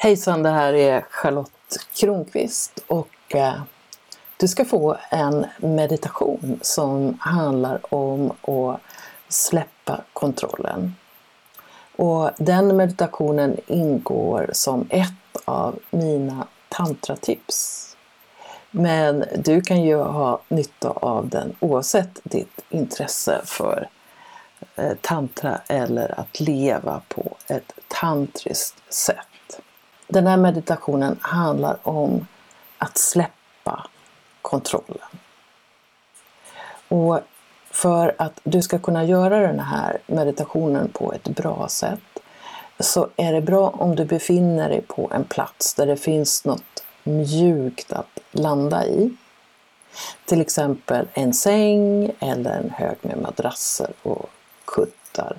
Hejsan, det här är Charlotte Kronqvist och eh, du ska få en meditation som handlar om att släppa kontrollen. Och den meditationen ingår som ett av mina tantratips. Men du kan ju ha nytta av den oavsett ditt intresse för eh, tantra eller att leva på ett tantriskt sätt. Den här meditationen handlar om att släppa kontrollen. Och för att du ska kunna göra den här meditationen på ett bra sätt så är det bra om du befinner dig på en plats där det finns något mjukt att landa i. Till exempel en säng eller en hög med madrasser och kuttar.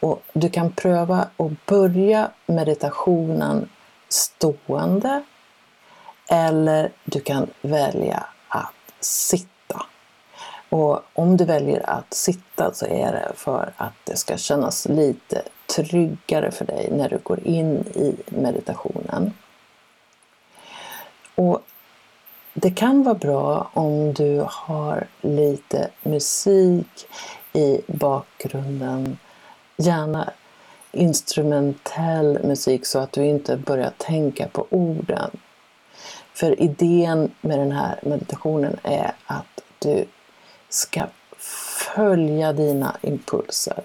Och du kan pröva att börja meditationen stående eller du kan välja att sitta. Och om du väljer att sitta så är det för att det ska kännas lite tryggare för dig när du går in i meditationen. Och det kan vara bra om du har lite musik i bakgrunden. Gärna instrumentell musik så att du inte börjar tänka på orden. För idén med den här meditationen är att du ska följa dina impulser.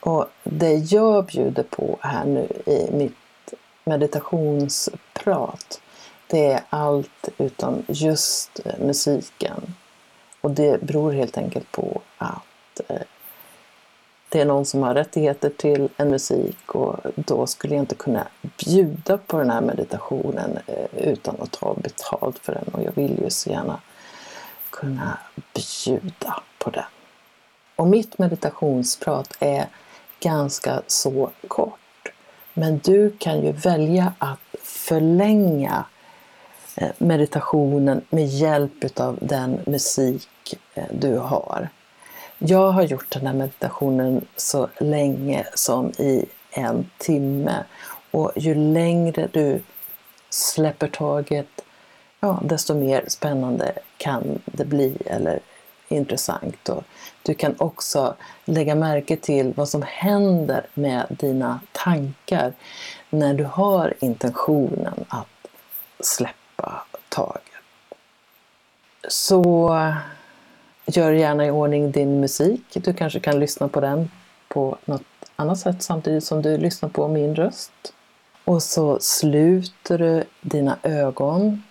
Och det jag bjuder på här nu i mitt meditationsprat det är allt utom just musiken. Och det beror helt enkelt på att eh, det är någon som har rättigheter till en musik och då skulle jag inte kunna bjuda på den här meditationen eh, utan att ta betalt för den och jag vill ju så gärna kunna bjuda på den. Och mitt meditationsprat är ganska så kort. Men du kan ju välja att förlänga eh, meditationen med hjälp av den musik eh, du har. Jag har gjort den här meditationen så länge som i en timme. Och ju längre du släpper taget, ja, desto mer spännande kan det bli eller intressant. Och du kan också lägga märke till vad som händer med dina tankar när du har intentionen att släppa taget. Så Gör gärna i ordning din musik. Du kanske kan lyssna på den på något annat sätt samtidigt som du lyssnar på min röst. Och så sluter du dina ögon.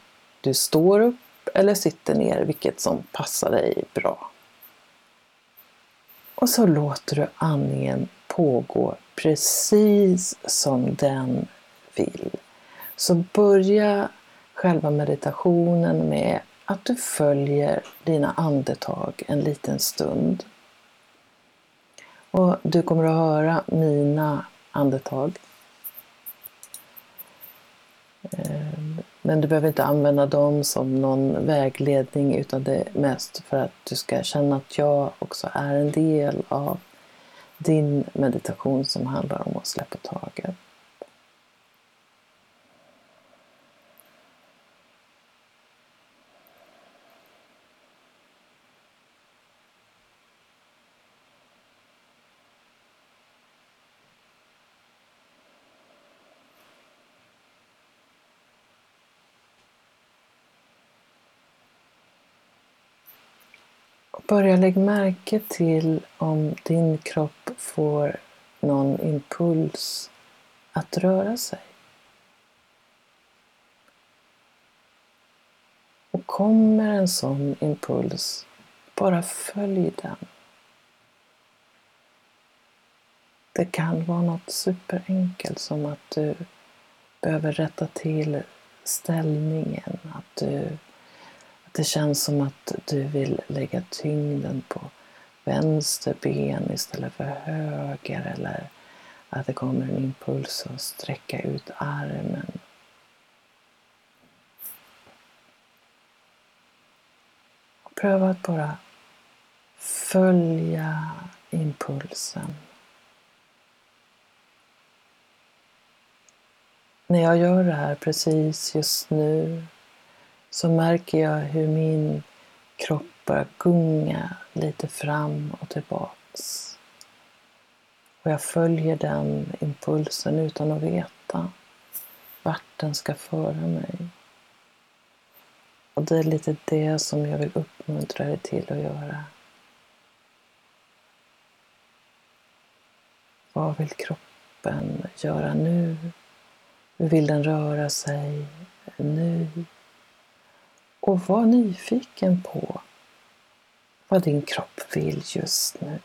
Du står upp eller sitter ner, vilket som passar dig bra. Och så låter du andningen pågå precis som den vill. Så börja själva meditationen med att du följer dina andetag en liten stund. Och du kommer att höra mina andetag. Ehm, men du behöver inte använda dem som någon vägledning utan det är mest för att du ska känna att jag också är en del av din meditation som handlar om att släppa taget. Börja lägga märke till om din kropp får någon impuls att röra sig. Och kommer en sån impuls, bara följ den. Det kan vara något superenkelt som att du behöver rätta till ställningen, att du det känns som att du vill lägga tyngden på vänster ben istället för höger eller att det kommer en impuls att sträcka ut armen. Pröva att bara följa impulsen. när jag gör det här precis just nu så märker jag hur min kropp börjar gunga lite fram och tillbaks. Och jag följer den impulsen utan att veta vart den ska föra mig. Och det är lite det som jag vill uppmuntra dig till att göra. Vad vill kroppen göra nu? Hur vill den röra sig nu? Och var nyfiken på vad din kropp vill just nu.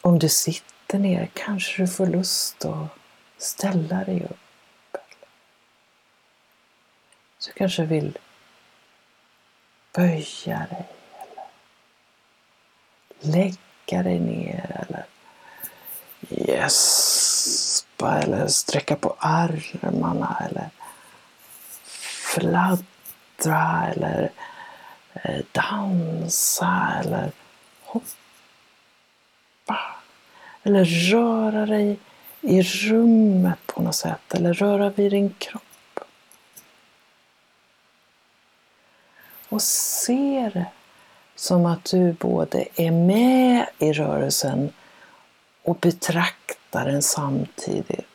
Om du sitter ner kanske du får lust att ställa dig upp. Du kanske vill böja dig eller lägga dig ner eller gäspa eller sträcka på armarna eller fladdra eller eh, dansa eller hoppa eller röra dig i rummet på något sätt eller röra vid din kropp. Och se det som att du både är med i rörelsen och betraktar den samtidigt.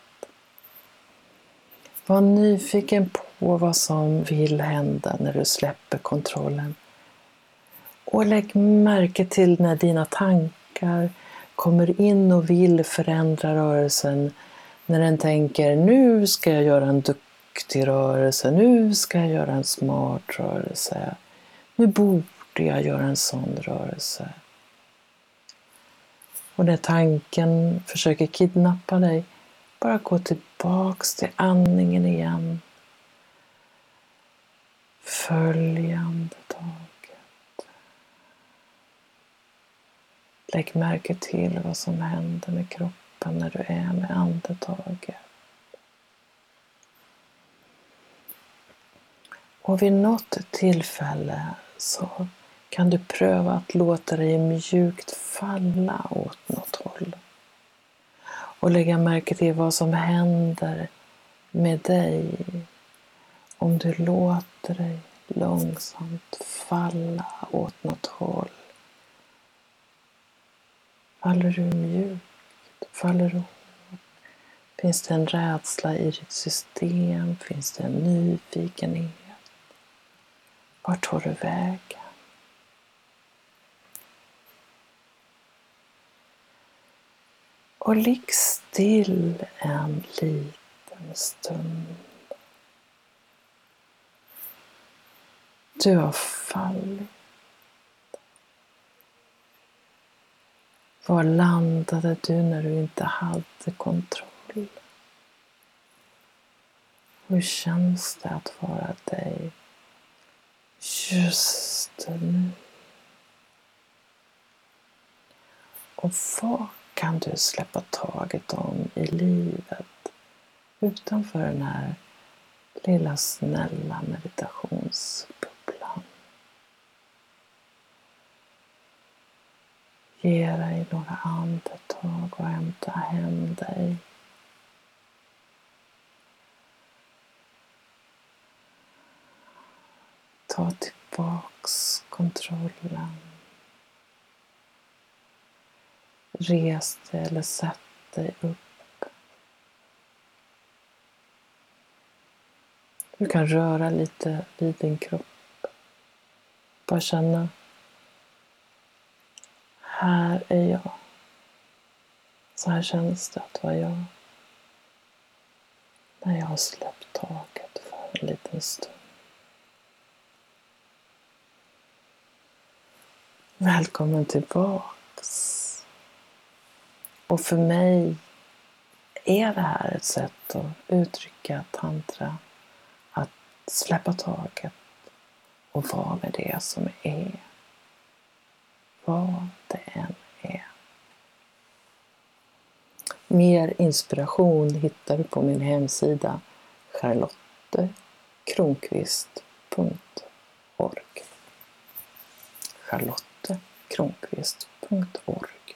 Var nyfiken på och vad som vill hända när du släpper kontrollen. Och lägg märke till när dina tankar kommer in och vill förändra rörelsen. När den tänker nu ska jag göra en duktig rörelse, nu ska jag göra en smart rörelse. Nu borde jag göra en sån rörelse. Och när tanken försöker kidnappa dig, bara gå tillbaks till andningen igen. Följ andetaget. Lägg märke till vad som händer med kroppen när du är med andetaget. Och vid något tillfälle så kan du pröva att låta dig mjukt falla åt något håll. Och lägga märke till vad som händer med dig om du låter dig långsamt falla åt något håll. Faller du mjukt? Faller du hårt? Finns det en rädsla i ditt system? Finns det en nyfikenhet? Vart tar du vägen? Och ligg still en liten stund. Du har fallit. Var landade du när du inte hade kontroll? Hur känns det att vara dig just nu? Och vad kan du släppa taget om i livet utanför den här lilla snälla meditations... Ge dig några andetag och hämta hem dig. Ta tillbaks kontrollen. Res dig eller sätt dig upp. Du kan röra lite vid din kropp. Bara känna. Här är jag. Så här känns det att vara jag. När jag har släppt taget för en liten stund. Välkommen tillbaks. Och för mig är det här ett sätt att uttrycka tantra, att släppa taget och vara med det som är. Vad det än är. Mer inspiration hittar du på min hemsida charlottekronqvist.org charlottekronqvist.org